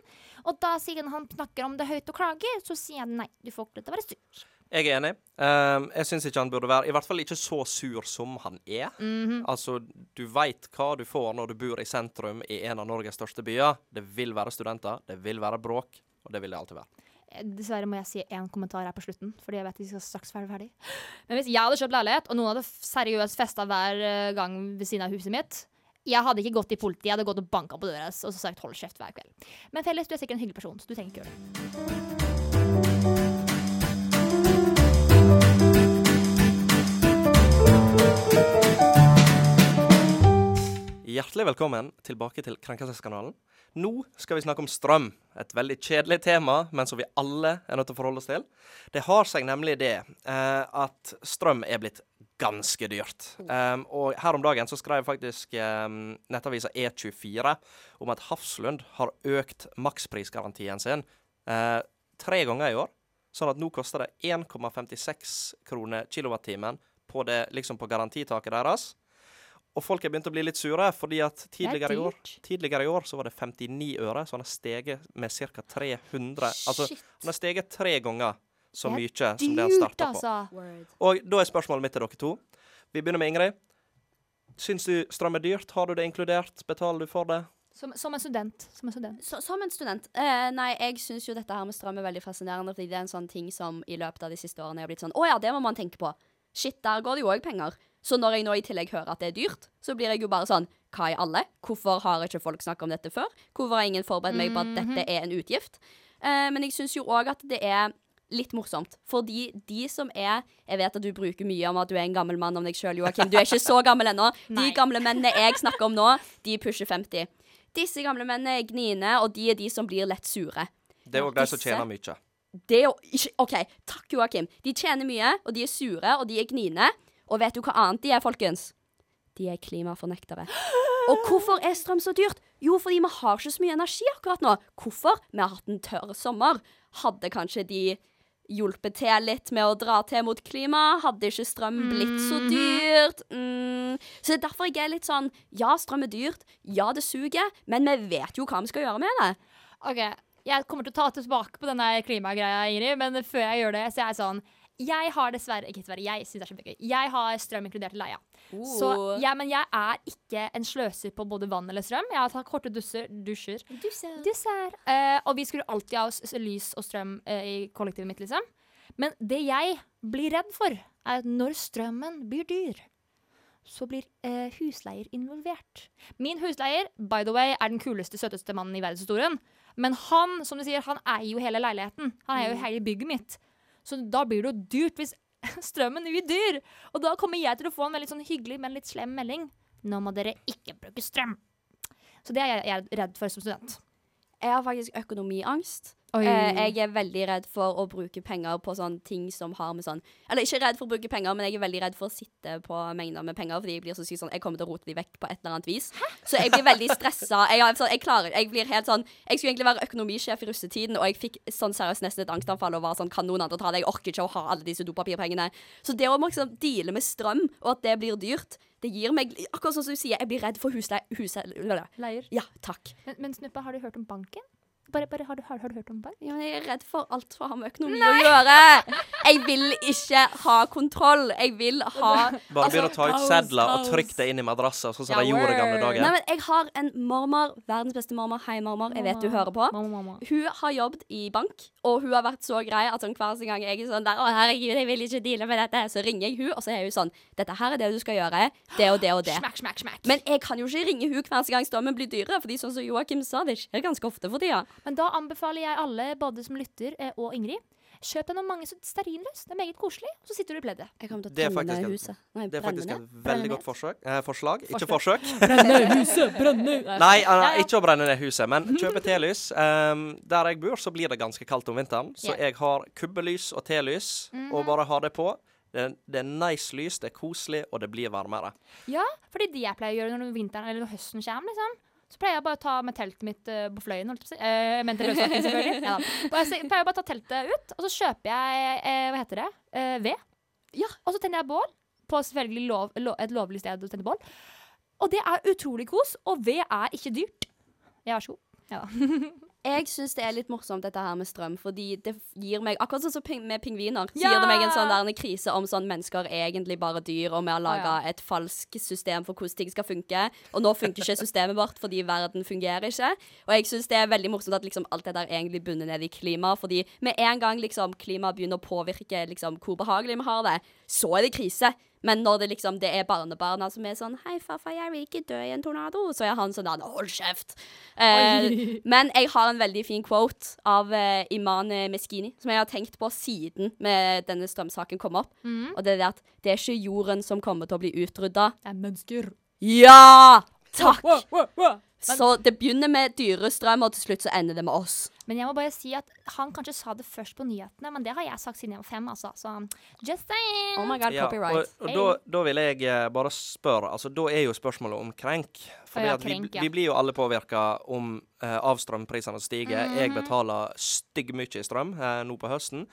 Og da, siden han snakker om det høyt og klager, så sier jeg nei, du får ikke lov til å være sur. Jeg er enig. Um, jeg syns ikke han burde være I hvert fall ikke så sur som han er. Mhm. Altså, du veit hva du får når du bor i sentrum i en av Norges største byer. Det vil være studenter, det vil være bråk, og det vil det alltid være. Eh, Dessverre må jeg si én kommentar her på slutten, fordi jeg vet vi skal straks være ferdig. Men hvis jeg hadde kjøpt leilighet, og noen hadde seriøst festa hver eh, gang ved siden av huset mitt jeg hadde ikke gått i politiet, jeg hadde gått og banka på døra og så sagt 'hold kjeft' hver kveld. Men Felles, du er sikkert en hyggelig person, så du trenger ikke gjøre det. Hjertelig velkommen tilbake til Krenkelseskanalen. Nå skal vi snakke om strøm. Et veldig kjedelig tema, men som vi alle er nødt til å forholde oss til. Det har seg nemlig det eh, at strøm er blitt ganske dyrt. Um, og her om dagen så skrev faktisk um, nettavisa E24 om at Hafslund har økt maksprisgarantien sin eh, tre ganger i år. Sånn at nå koster det 1,56 kroner kilowattimen på, det, liksom på garantitaket deres. Og folk har begynt å bli litt sure, fordi at tidligere i år. Tidligere i år så var det 59 øre, så han har steget med ca. 300 Altså, Shit. han har steget tre ganger så Det mye som det han Dyrt, starta altså. på. Og da er spørsmålet mitt til dere to. Vi begynner med Ingrid. Syns du strøm er dyrt? Har du det inkludert? Betaler du for det? Som, som en student. Som en student. Så, som en student. Eh, nei, jeg syns jo dette her med strøm er veldig fascinerende, fordi det er en sånn ting som i løpet av de siste årene har blitt sånn Å ja, det må man tenke på. Shit, der går det jo òg penger. Så når jeg nå i tillegg hører at det er dyrt, så blir jeg jo bare sånn Hva i alle? Hvorfor har ikke folk snakka om dette før? Hvorfor har ingen forberedt meg på at dette er en utgift? Eh, men jeg syns jo òg at det er litt morsomt. Fordi de som er Jeg vet at du bruker mye om at du er en gammel mann om deg sjøl, Joakim. Du er ikke så gammel ennå. De gamle mennene jeg snakker om nå, de pusher 50. Disse gamle mennene er gniene, og de er de som blir lett sure. Det er òg de som tjener mye. Det er jo ikke OK, takk, Joakim. De tjener mye, og de er sure, og de er gniene. Og vet du hva annet de er, folkens? de er klimafornektere. Og hvorfor er strøm så dyrt? Jo, fordi vi har ikke så mye energi akkurat nå. Hvorfor? Vi har hatt en tørr sommer. Hadde kanskje de hjulpet til litt med å dra til mot klima? Hadde ikke strøm blitt så dyrt? Mm. Så det er derfor jeg er litt sånn Ja, strøm er dyrt. Ja, det suger. Men vi vet jo hva vi skal gjøre med det. OK, jeg kommer til å ta tilbake på denne klimagreia, Ingrid, men før jeg gjør det, så er jeg sånn Jeg har dessverre Ikke dessverre, jeg syns det er kjempegøy. Jeg har strøm inkludert i leia. Så, Oh. ja, men jeg er ikke en sløser på både vann eller strøm. Jeg har tatt korte dusser, dusjer. Dusser. Eh, og vi skulle alltid ha s- s- lys og strøm uh, i kollektivet mitt, liksom. Men det jeg blir redd for, er at når strømmen blir dyr, så blir eh, husleier involvert. Min husleier, by the way, er den kuleste, søteste mannen i verdenshistorien. Men han, som du sier, han eier jo hele leiligheten. Han eier jo hele bygget mitt. Så da blir det jo dyrt hvis strømmen blir dyr. Og da kommer jeg til å få en veldig sånn hyggelig, men litt slem melding. Nå må dere ikke bruke strøm. Så det er jeg, jeg er redd for som student. Jeg har faktisk økonomiangst. Oi. jeg er veldig redd for å bruke penger på sånne ting som har med sånn Eller ikke redd for å bruke penger, men jeg er veldig redd for å sitte på mengder med penger, fordi jeg blir så sykt sånn Jeg kommer til å rote de vekk på et eller annet vis. Så jeg blir veldig stressa. Jeg, sånn, jeg klarer Jeg blir helt sånn Jeg skulle egentlig være økonomisjef i russetiden, og jeg fikk sånn seriøst nesten et angstanfall og var sånn Kan noen andre ta det? Jeg orker ikke å ha alle disse dopapirpengene. Så det å liksom deale med strøm, og at det blir dyrt, det gir meg Akkurat sånn som du sier, jeg blir redd for husleier. Husleie... Leier. Ja, takk. Men, men Snuppa, har du hørt om banken? Bare, bare, har, du, har, har du hørt om bank? Ja, men jeg er redd for alt som har med økonomi å gjøre. Jeg vil ikke ha kontroll. Jeg vil ha Bare begynn å ta ut sedler og trykk det inn i madrasser, sånn som de gjorde i gamle dager. Nei, men jeg har en mormor, verdens beste mormor. Hei, mormor. Jeg vet du hører på. Mama, mama. Hun har jobbet i bank, og hun har vært så grei at sånn hver gang jeg er sånn der, 'Å, herregud, jeg vil ikke deale med dette', så ringer jeg hun, og så er hun sånn 'Dette her er det du skal gjøre. Det og det og det'. Smack, smack, smack. Men jeg kan jo ikke ringe hun hver gang strømmen blir dyrere, fordi sånn som Joakim sa, det skjer ganske ofte for tida. Men da anbefaler jeg alle, både som lytter eh, og Ingrid, kjøp en av mange stearinløs. Det er meget koselig. Og så sitter du i pleddet. Jeg kommer til å tenne ned huset. Nei, Det er faktisk et veldig godt forsøk. Eh, forslag. Ikke forsøk. Brenne huset, brenne Nei, eh, ja. ikke å brenne ned huset, men kjøpe telys. Um, der jeg bor, så blir det ganske kaldt om vinteren, så yeah. jeg har kubbelys og telys, og bare har det på. Det, er- det er nice lys, det er koselig, og det blir varmere. Ja, fordi det jeg pleier å gjøre når vinteren eller når høsten kommer, liksom, så pleier jeg bare å ta med teltet mitt uh, på fløyen, holdt jeg på å si. Uh, men til løssaken, selvfølgelig. Ja, jeg pleier bare å ta teltet ut, og så kjøper jeg, eh, hva heter det, Eh, ved. Ja. Og så tenner jeg bål, på selvfølgelig lov, lo, et lovlig sted å tenne bål. Og det er utrolig kos, og ved er ikke dyrt. Ja, vær så god. Ja. Jeg syns det er litt morsomt dette her med strøm, fordi det gir meg Akkurat sånn som ping med pingviner, så Ja! gir det meg en sånn der en krise om sånn mennesker er egentlig bare dyr, og vi har laga ja. et falskt system for hvordan ting skal funke. Og nå funker ikke systemet vårt fordi verden fungerer ikke. Og jeg syns det er veldig morsomt at liksom alt det der egentlig bunner ned i klima, fordi med en gang liksom klimaet begynner å påvirke liksom hvor behagelig vi har det, så er det krise. Men når det liksom det er barnebarna som er sånn 'Hei, farfar, jeg vil ikke dø i en tornado', så er han sånn der 'Hold kjeft'. Eh, men jeg har en veldig fin quote av eh, Iman eh, Meskini, som jeg har tenkt på siden med denne strømsaken kom opp. Og det er det at det er ikke jorden som kommer til å bli utrydda. Det er mennesker. Ja! Takk! Så det begynner med dyre strøm, og til slutt så ender det med oss. Men jeg må bare si at han kanskje sa det først på nyhetene, men det har jeg sagt siden jeg var fem, altså. Så just saying. Oh my god, Ja, copyright. og, og da, da vil jeg eh, bare spørre Altså, Da er jo spørsmålet om krenk. Fordi ja, vi, ja. vi blir jo alle påvirka om uh, av strømprisene stiger. Jeg Mhm. betaler stygg mye i strøm uh, nå på høsten.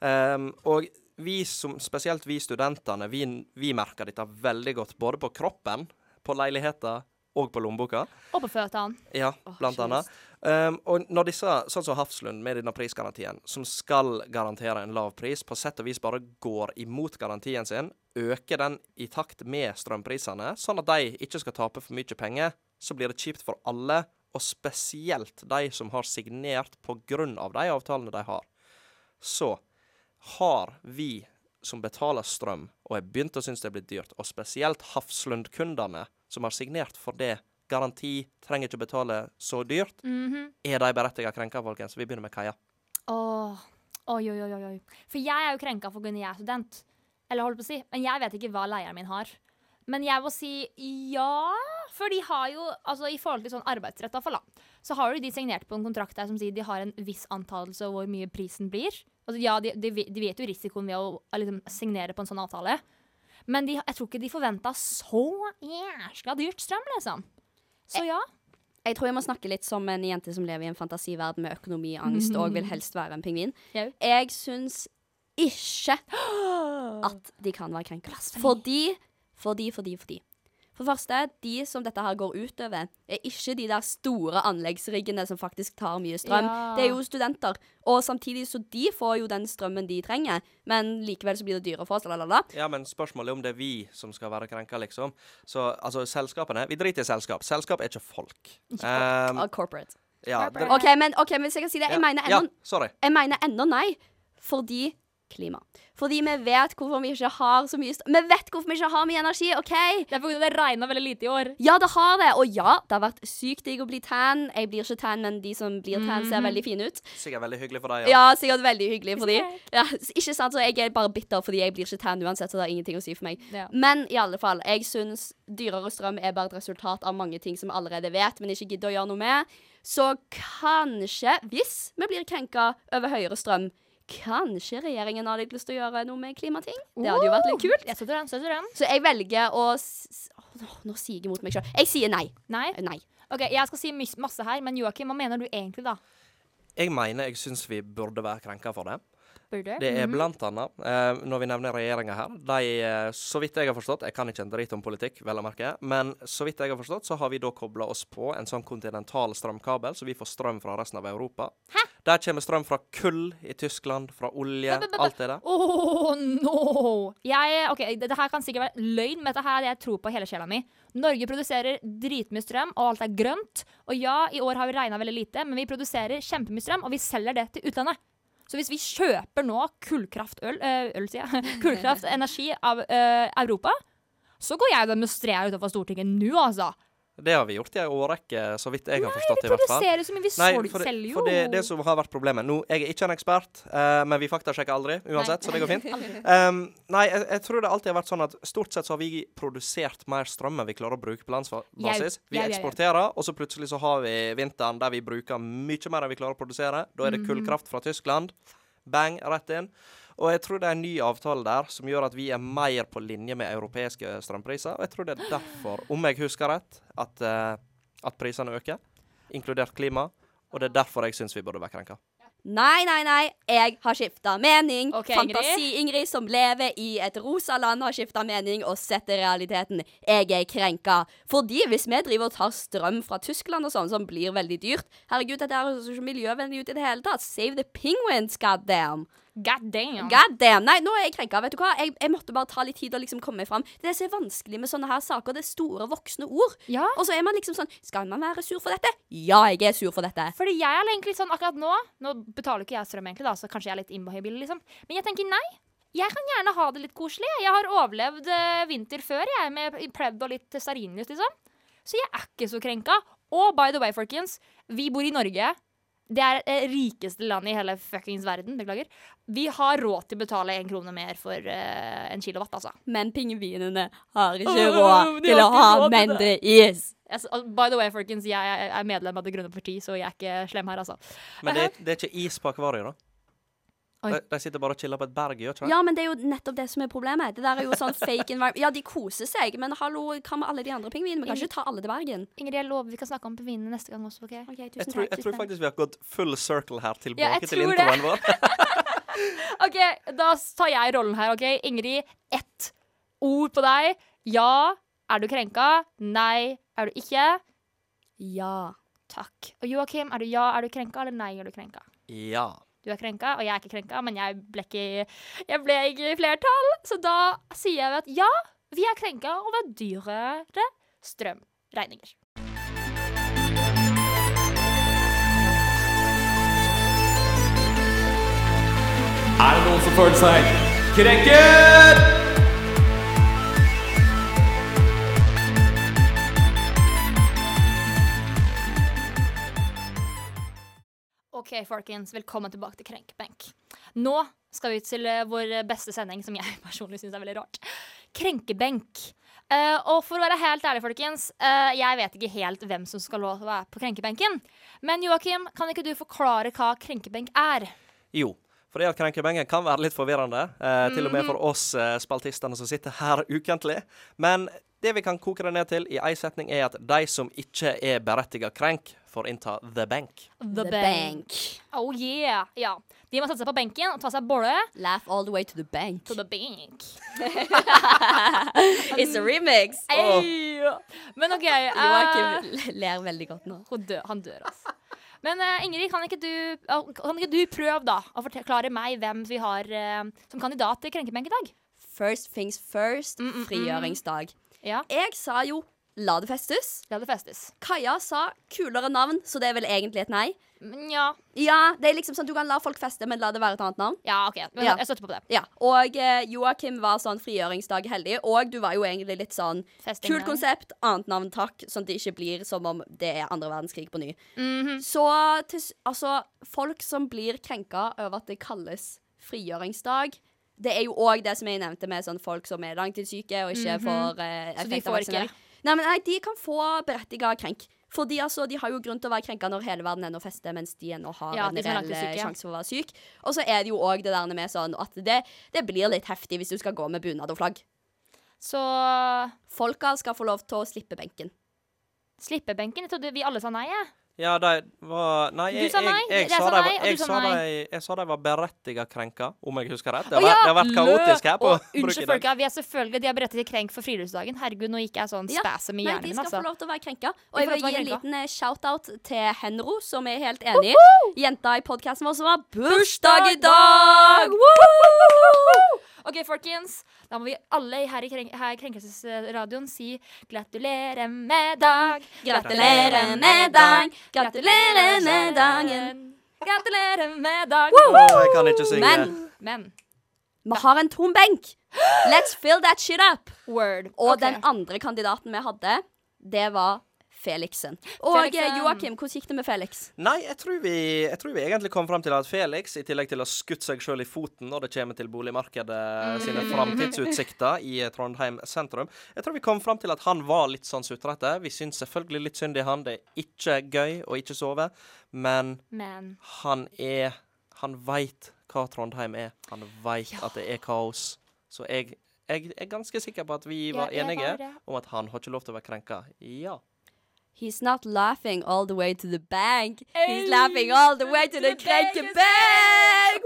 Um, og vi som, spesielt vi studentene, vi, vi merker dette veldig godt både på kroppen, på leiligheter og på lommeboka. Og på føttene. Ja, blant oh, annet. Um, og når disse, sånn som Hafslund med denne prisgarantien, som skal garantere en lav pris, på sett og vis bare går imot garantien sin, øker den i takt med strømprisene, sånn at de ikke skal tape for mye penger, så blir det kjipt for alle, og spesielt de som har signert på grunn av de avtalene de har. Så har vi som betaler strøm, og har begynt å synes det er blitt dyrt, og spesielt Hafslund-kundene som har signert for det, garanti, trenger ikke betale så dyrt, Mhm. er de berettiget krenka, folkens? Vi begynner med Kaja. Åh. Oi, oi, oi, oi. For jeg er jo krenka for grunn av jeg er student. Eller holdt på å si. Men jeg vet ikke hva leieren min har. Men jeg må si ja, for de har jo Altså i forhold til sånn arbeidsrett, iallfall, da, så har jo de signert på en kontrakt der som sier de har en viss antallelse av hvor mye prisen blir. Altså ja, de, de, de vet jo risikoen ved å liksom signere på en sånn avtale. Men de, jeg tror ikke de forventa så jæskla dyrt strøm, liksom. Så ja. Jeg tror jeg må snakke litt som en jente som lever i en fantasiverden med økonomiangst og vil helst være en pingvin. Jeg syns ikke at de kan være krenka. Fordi, fordi, fordi, fordi. For det første, de som dette her går utover, er ikke de der store anleggsriggene som faktisk tar mye strøm. Ja. Det er jo studenter. Og samtidig så de får jo den strømmen de trenger, men likevel så blir det dyrere for oss. Lalala. Ja, men spørsmålet er om det er vi som skal være krenka, liksom. Så altså, selskapene Vi driter i selskap. Selskap er ikke folk. Um, corporate. ja, corporate. OK, men, ok, men hvis jeg kan si det, jeg ja, mener ja, ennå. Jeg mener ennå nei, fordi klima. Fordi vi vet hvorfor vi ikke har så mye Vi vet hvorfor vi ikke har mye energi, OK? Det er fordi det regna veldig lite i år. Ja, det har det. Og ja, det har vært sykt digg å bli tan. Jeg blir ikke tan, men de som blir tan, ser veldig fine ut. Sikkert veldig hyggelig for deg. Ja, sikkert veldig hyggelig for de. Ja, ikke sant, så jeg er bare bitter fordi jeg blir ikke tan uansett, så det har ingenting å si for meg. Ja. Men i alle fall, jeg syns dyrere strøm er bare et resultat av mange ting som vi allerede vet, men ikke gidder å gjøre noe med. Så kanskje, hvis vi blir krenka over høyere strøm, kanskje regjeringen har litt lyst til å gjøre noe med klimating. Det hadde jo vært litt kult. Jeg støtter den. støtter den. Så jeg velger å s s- Åh, Nå sier jeg mot meg sjøl. Jeg sier nei. Nei? Nei. OK, jeg skal si mys- masse her, men Joakim, hva mener du egentlig, da? Jeg mener jeg syns vi burde være krenka for det. Burde? Det er blant annet, eh, når vi nevner regjeringa her, de, eh, så vidt jeg har forstått, jeg kan ikke en drit om politikk, vel å merke, men så vidt jeg har forstått, så har vi da kobla oss på en sånn kontinental strømkabel, så vi får strøm fra resten av Europa. Hæ? Der kommer strøm fra kull i Tyskland, fra olje, alt det der. Åh, no! Jeg, ok, Dette her kan sikkert være løgn, men dette her er det jeg tror på hele sjela mi. Norge produserer dritmye strøm, og alt er grønt. Og ja, i år har vi regna veldig lite, men vi produserer kjempemye strøm, og vi selger det til utlandet. Så hvis vi kjøper nå kullkraftøl øh, Øl, sier jeg. Kullkraftenergi av øh, Europa, så går jeg og demonstrerer utenfor Stortinget nå, altså. Det har vi gjort i en årrekke, så vidt jeg har forstått Vi i hvert fall. produserer så mye, vi Nei, for, selger jo. for det, det som har vært problemet Nå, Jeg er ikke en ekspert, uh, men vi faktasjekker aldri uansett, så det går fint. Um, nei, jeg, jeg tror det alltid har vært sånn at stort sett så har vi produsert mer strøm enn vi klarer å bruke på landsbasis. Vi eksporterer, og så plutselig så har vi vinteren der vi bruker mye mer enn vi klarer å produsere. Da er det Mhm. kullkraft fra Tyskland. Bang, rett inn. Og jeg tror det er en ny avtale der som gjør at vi er mer på linje med europeiske strømpriser. Og jeg tror det er derfor, om jeg husker rett, at, uh, at prisene øker, inkludert klima. Og det er derfor jeg syns vi burde være krenka. Nei, nei, nei. Jeg har skifta mening. Okay, Fantasi-Ingrid som lever i et rosa land, har skifta mening og setter realiteten. Jeg er krenka. Fordi hvis vi driver og tar strøm fra Tyskland og sånn, som blir veldig dyrt Herregud, dette jo ikke miljøvennlig ut i det hele tatt. Save the penguins, god damn. God damn. God damn. Nei, nå er jeg krenka. Vet du hva? Jeg, jeg måtte bare ta litt tid og liksom komme meg fram. Det er så vanskelig med sånne her saker. Det er store, voksne ord. Ja. Og så er man liksom sånn Skal man være sur for dette? Ja, jeg er sur for dette. Fordi jeg er egentlig sånn akkurat nå Nå betaler ikke jeg strøm, egentlig, da, så kanskje jeg er litt inhabil, liksom. Men jeg tenker nei. Jeg kan gjerne ha det litt koselig. Jeg har overlevd eh, vinter før, jeg, med pledd og litt stearinlys, liksom. Så jeg er ikke så krenka. Og by the way, folkens, vi bor i Norge. Det er det rikeste landet i hele fuckings verden. Beklager. Vi har råd til å betale en krone mer for uh, en kilowatt, altså. Men pingvinene har ikke råd oh, til har å ha mindre is. Jeg, by the way, folkens, jeg er- er medlem av Det grønne parti, så jeg er ikke slem her, altså. Men det, det er ikke is på akvariet, da. Oi. De, de sitter bare og chiller på et berg, gjør ikke det? Ja, men det er jo nettopp det som er problemet. Det der er jo sånn fake environment. Ja, de koser seg, men hallo, hva med alle de andre pingvinene? Vi kan ikke ta alle til Bergen. Ingrid, jeg lover vi kan snakke om pingvinene neste gang også, OK? Ok, Jeg tusen tror, takk. jeg tror faktisk vi har gått full circle her tilbake Ja, jeg til tror introen vår. OK, da tar jeg rollen her, OK? Ingrid, ett ord på deg. Ja. Er du krenka? Nei. Er du ikke? Ja. Takk. Og Joakim, er du ja? Er du krenka, eller nei? Er du krenka? ja. Du er krenka, og jeg er ikke krenka, men jeg ble ikke, jeg ble ikke i flertall. Så da sier jeg at ja, vi er krenka over dyrere strømregninger. Er det noen som føler seg krenket? OK, folkens. Velkommen tilbake til Krenkebenk. Nå skal vi til eh, vår beste sending, som jeg personlig syns er veldig rart. Krenkebenk. Uh, og for å være helt ærlig, folkens, uh, jeg vet ikke helt hvem som skal lov til å være på krenkebenken. Men Joakim, kan ikke du forklare hva krenkebenk er? Jo, Fordi at krenkebenken kan være litt forvirrende, eh, til og med for Mhm. oss eh, spaltistene som sitter her ukentlig. Men det vi kan koke det ned til i én setning, er at de som ikke er berettiget krenk, får innta the bank. The, The bank. bank. Oh yeah. Ja. De må sette seg på benken og ta seg bolle Laugh all the way to the bank. to the bank. It's a remix. Oh. Men OK uh, Joakim ler veldig godt nå. Hun dør, han dør, altså. Men uh, Ingrid, kan ikke du, uh, kan ikke du prøve da å forklare meg hvem vi har uh, som kandidat til Krenkebenk i dag? First things first, Mm, mm, mm. frigjøringsdag. Ja, Jeg sa jo la det festes. la det festes. Kaja sa kulere navn, så det er vel egentlig et nei. Men ja, Ja, det er liksom sånn du kan la folk feste, men la det være et annet navn. ja OK. Men Ja. Jeg støtter på det. Ja, Og eh, Joakim var sånn frigjøringsdag heldig, og du var jo egentlig litt sånn Festing Kult konsept, annet navn takk, sånn at det ikke blir som om det er andre verdenskrig på ny. Mhm. Så til, altså, folk som blir krenka over at det kalles frigjøringsdag det er jo òg det som jeg nevnte med sånn folk som er langtidssyke og ikke Mhm. får eh, effekt av vaksinering. Nei, men nei, de kan få berettiga krenk. Fordi altså, De har jo grunn til å være krenka når hele verden ennå fester, mens de ennå har Ja, en reell eh, ja. sjanse for å være syk. Og så er det jo òg det der med sånn at det, det blir litt heftig hvis du skal gå med bunad og flagg. Så Folka skal få lov til å slippe benken. Slippe benken? Jeg trodde vi alle sa nei, jeg. Ja, de var Nei, jeg, sa jeg, nei, jeg, jeg sa de var- jeg sa sa nei. de- jeg sa de var berettiget krenka, om jeg husker rett. Det har, ja, det har vært kaotisk her på Og i unnskyld, folka. Vi er selvfølgelig De har berettiget krenk for friluftsdagen. Herregud, nå gikk jeg sånn Ja, spasm hjernen Nei, hjernen de skal altså. få lov til å være krenka. Og jeg vil gi en liten eh, shout-out til Henro, som er helt enig. Jenta i podkasten vår som har bursdag i dag! Woo! OK, folkens. Da må vi alle her i, krenk her Krenkelsesradioen si gratulerer med dag. Gratulerer med dag, gratulerer med dagen. Gratulerer med dag. Oh, jeg kan ikke synge. Men Men vi har en tom benk. Let's fill that shit up. word. Og okay. den andre kandidaten vi hadde, det var Felixen. Og Felixen. eh, Joakim, hvordan gikk det med Felix? Nei, jeg tror, vi, jeg tror vi egentlig kom fram til at Felix, i tillegg til å ha skutt seg sjøl i foten når det kommer til boligmarkedet sine framtidsutsikter i eh, Trondheim sentrum, jeg tror vi kom fram til at han var litt sånn sutrete. Vi syns selvfølgelig litt synd i han. Det er ikke gøy å ikke sove, men Men han er Han veit hva Trondheim er. Han veit at det er kaos. Så jeg, jeg er ganske sikker på at vi var Ja, enige var om at han har ikke lov til å være krenka. Ja. He's not laughing all the way to the bank. Hey, He's laughing all the way to the krenke bank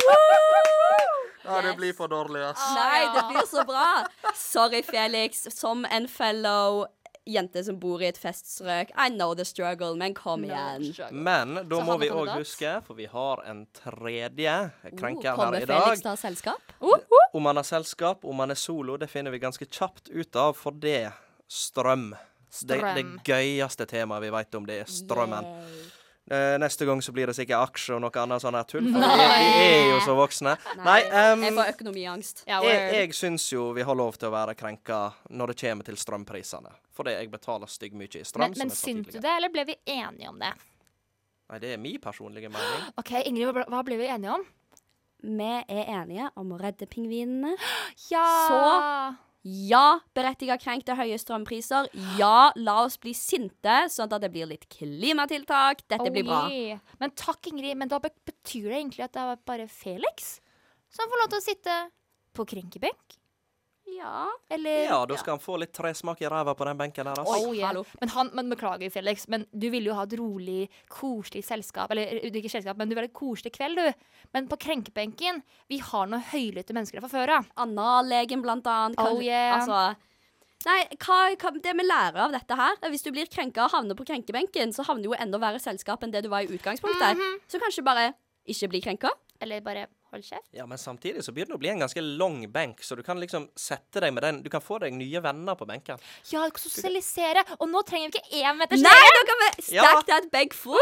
Ja, det blir for dårlig, ass. Nei, det blir så bra. Sorry, Felix. Som en fellow jente som bor i et feststrøk. I know the struggle, men kom igjen. Men da må vi òg huske, for vi har en tredje krenker uh, her i Felix dag. til å ha selskap? Om han har selskap, om han er solo, det finner vi ganske kjapt ut av, for det strøm. Det, det gøyeste temaet vi vet om, det er strømmen. Yay. Eh, neste gang så blir det sikkert aksjer og noe annet sånn her tull, for vi, vi er jo så voksne. Nei, um, jeg får økonomiangst. Jeg, jeg syns jo vi har lov til å være krenka når det kommer til strømprisene. Fordi jeg betaler stygg mye i strøm. Men, men syns du det, eller ble vi enige om det? Nei, det er min personlige mening. OK, Ingrid, hva ble- vi enige om? Vi er enige om å redde pingvinene. Ja! Ja, berettiga krenk til høye strømpriser. Ja, la oss bli sinte, sånn at det blir litt klimatiltak. Dette blir bra. Oh. Men takk, Ingrid. Men da betyr det egentlig at det er bare Felix som får lov til å sitte på krenkebenk? Ja. Eller Ja, da skal han få litt tresmak i ræva på den benken der, altså. Oi, Oh, yeah. hallo. Men, han, men beklager, Felix, men du ville jo ha et rolig, koselig selskap. Eller eh, ikke selskap, men du vil ha en koselig kveld, du. Men på krenkebenken, vi har noen høylytte mennesker der fra før av. Anna-legen, blant annet. kan- Oh, yeah. Altså Nei, hva, hva, det vi lærer av dette her er Hvis du blir krenka og havner på krenkebenken, så havner du jo enda verre selskap enn det du var i utgangspunktet. Mhm. Så kanskje bare ikke bli krenka. Eller bare hold kjeft. Ja, men samtidig så begynner det å bli en ganske lang benk, så du kan liksom sette deg med den Du kan få deg nye venner på benken. Ja, sosialisere. Og nå trenger vi ikke én meters Nei, nå kan vi Ja. that bag full!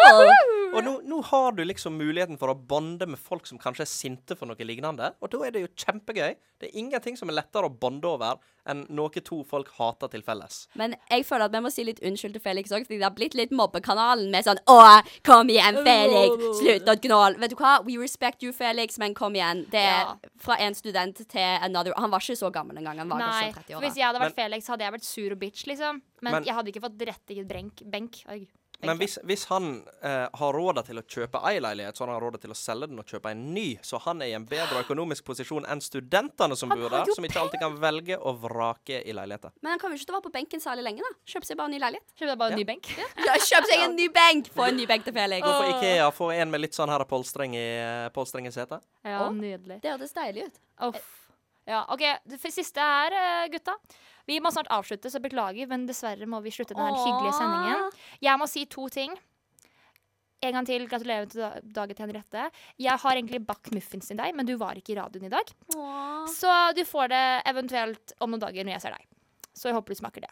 Og nå, nå har du liksom muligheten for å bonde med folk som kanskje er sinte for noe lignende, og da er det jo kjempegøy. Det er ingenting som er lettere å bonde over enn noe to folk hater til felles. Men jeg føler at vi må si litt unnskyld til Felix òg, fordi det har blitt litt mobbekanalen med sånn Å, kom igjen, Felix! Slutt å gnåle. Vet du hva? We respect you, Felix, men kom igjen. Det er Ja. fra en student til another. Han var ikke så gammel engang. Han var Nei, kanskje 30 for år. hvis jeg hadde vært Men- Felix, hadde jeg vært sur og bitch, liksom. Men, Men- jeg hadde ikke fått berettiget benk. benk. Oi. Men hvis, hvis han eh, har råd til å kjøpe ei leilighet, så har han råd til å selge den og kjøpe en ny. Så han er i en bedre økonomisk posisjon enn studentene som Han bor der, som ikke alltid kan velge og vrake i leiligheter. Men han kommer jo ikke til å være på benken særlig lenge, da. Kjøpe seg bare en ny leilighet. Kjøp deg bare en Ja. ny benk. Ja, kjøp seg en ny benk! Få en ny benk til Felix. Gå på Ikea, få en med litt sånn her polstring i, eh, polstring i setet. Ja, og, nydelig. Det hørtes deilig ut. Uff. Ja, OK. Det siste her, eh, gutta. Vi må snart avslutte, så beklager, men dessverre må vi slutte denne Åh. hyggelige sendingen. Jeg må si to ting. En gang til gratulerer til da- dagen til Henriette. Jeg har egentlig bakt muffins til deg, men du var ikke i radioen i dag. Åh. Så du får det eventuelt om noen dager når jeg ser deg. Så jeg håper du smaker det.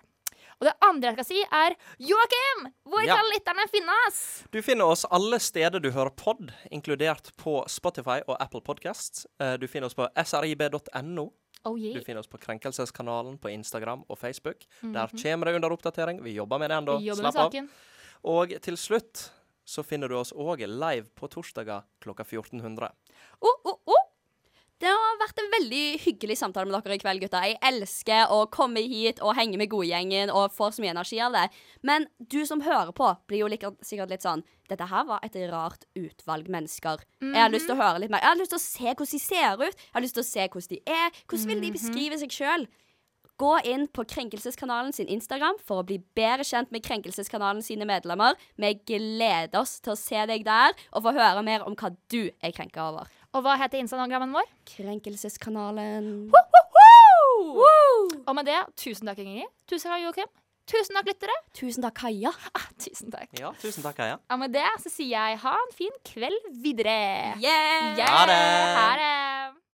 Og det andre jeg skal si, er Joakim! Hvor Ja. kan lytterne finne oss? Du finner oss alle steder du hører pod, inkludert på Spotify og Apple Podcasts. Eh, Du finner oss på srib.no. Oh, Du finner oss på Krenkelseskanalen på Instagram og Facebook. Mhm. Der kommer det under oppdatering. Vi jobber med det ennå. Slapp av. Og til slutt så finner du oss òg live på torsdager klokka 1400. Oh, oh, oh. Det har vært en veldig hyggelig samtale med dere i kveld, gutta. Jeg elsker å komme hit og henge med godgjengen og får så mye energi av det. Men du som hører på, blir jo like, sikkert litt sånn Dette her var et rart utvalg mennesker. Jeg har lyst til å høre litt mer. Jeg har lyst til å se hvordan de ser ut. Jeg har lyst til å se hvordan de er. Hvordan vil de beskrive seg sjøl? Gå inn på Krenkelseskanalen sin Instagram for å bli bedre kjent med Krenkelseskanalen sine medlemmer. Vi gleder oss til å se deg der og få høre mer om hva du er krenka over. Og hva heter Instagrammen vår? Krenkelseskanalen. Og med det, tusen takk, Ingrid. Tusen takk, Joakim. Tusen takk, lyttere. Tusen takk, Kaja. Ah, tusen takk. Ja, tusen takk, Kaja. Og med det så sier jeg ha en fin kveld videre. Yeah! Yeah. Ha det. Ha det.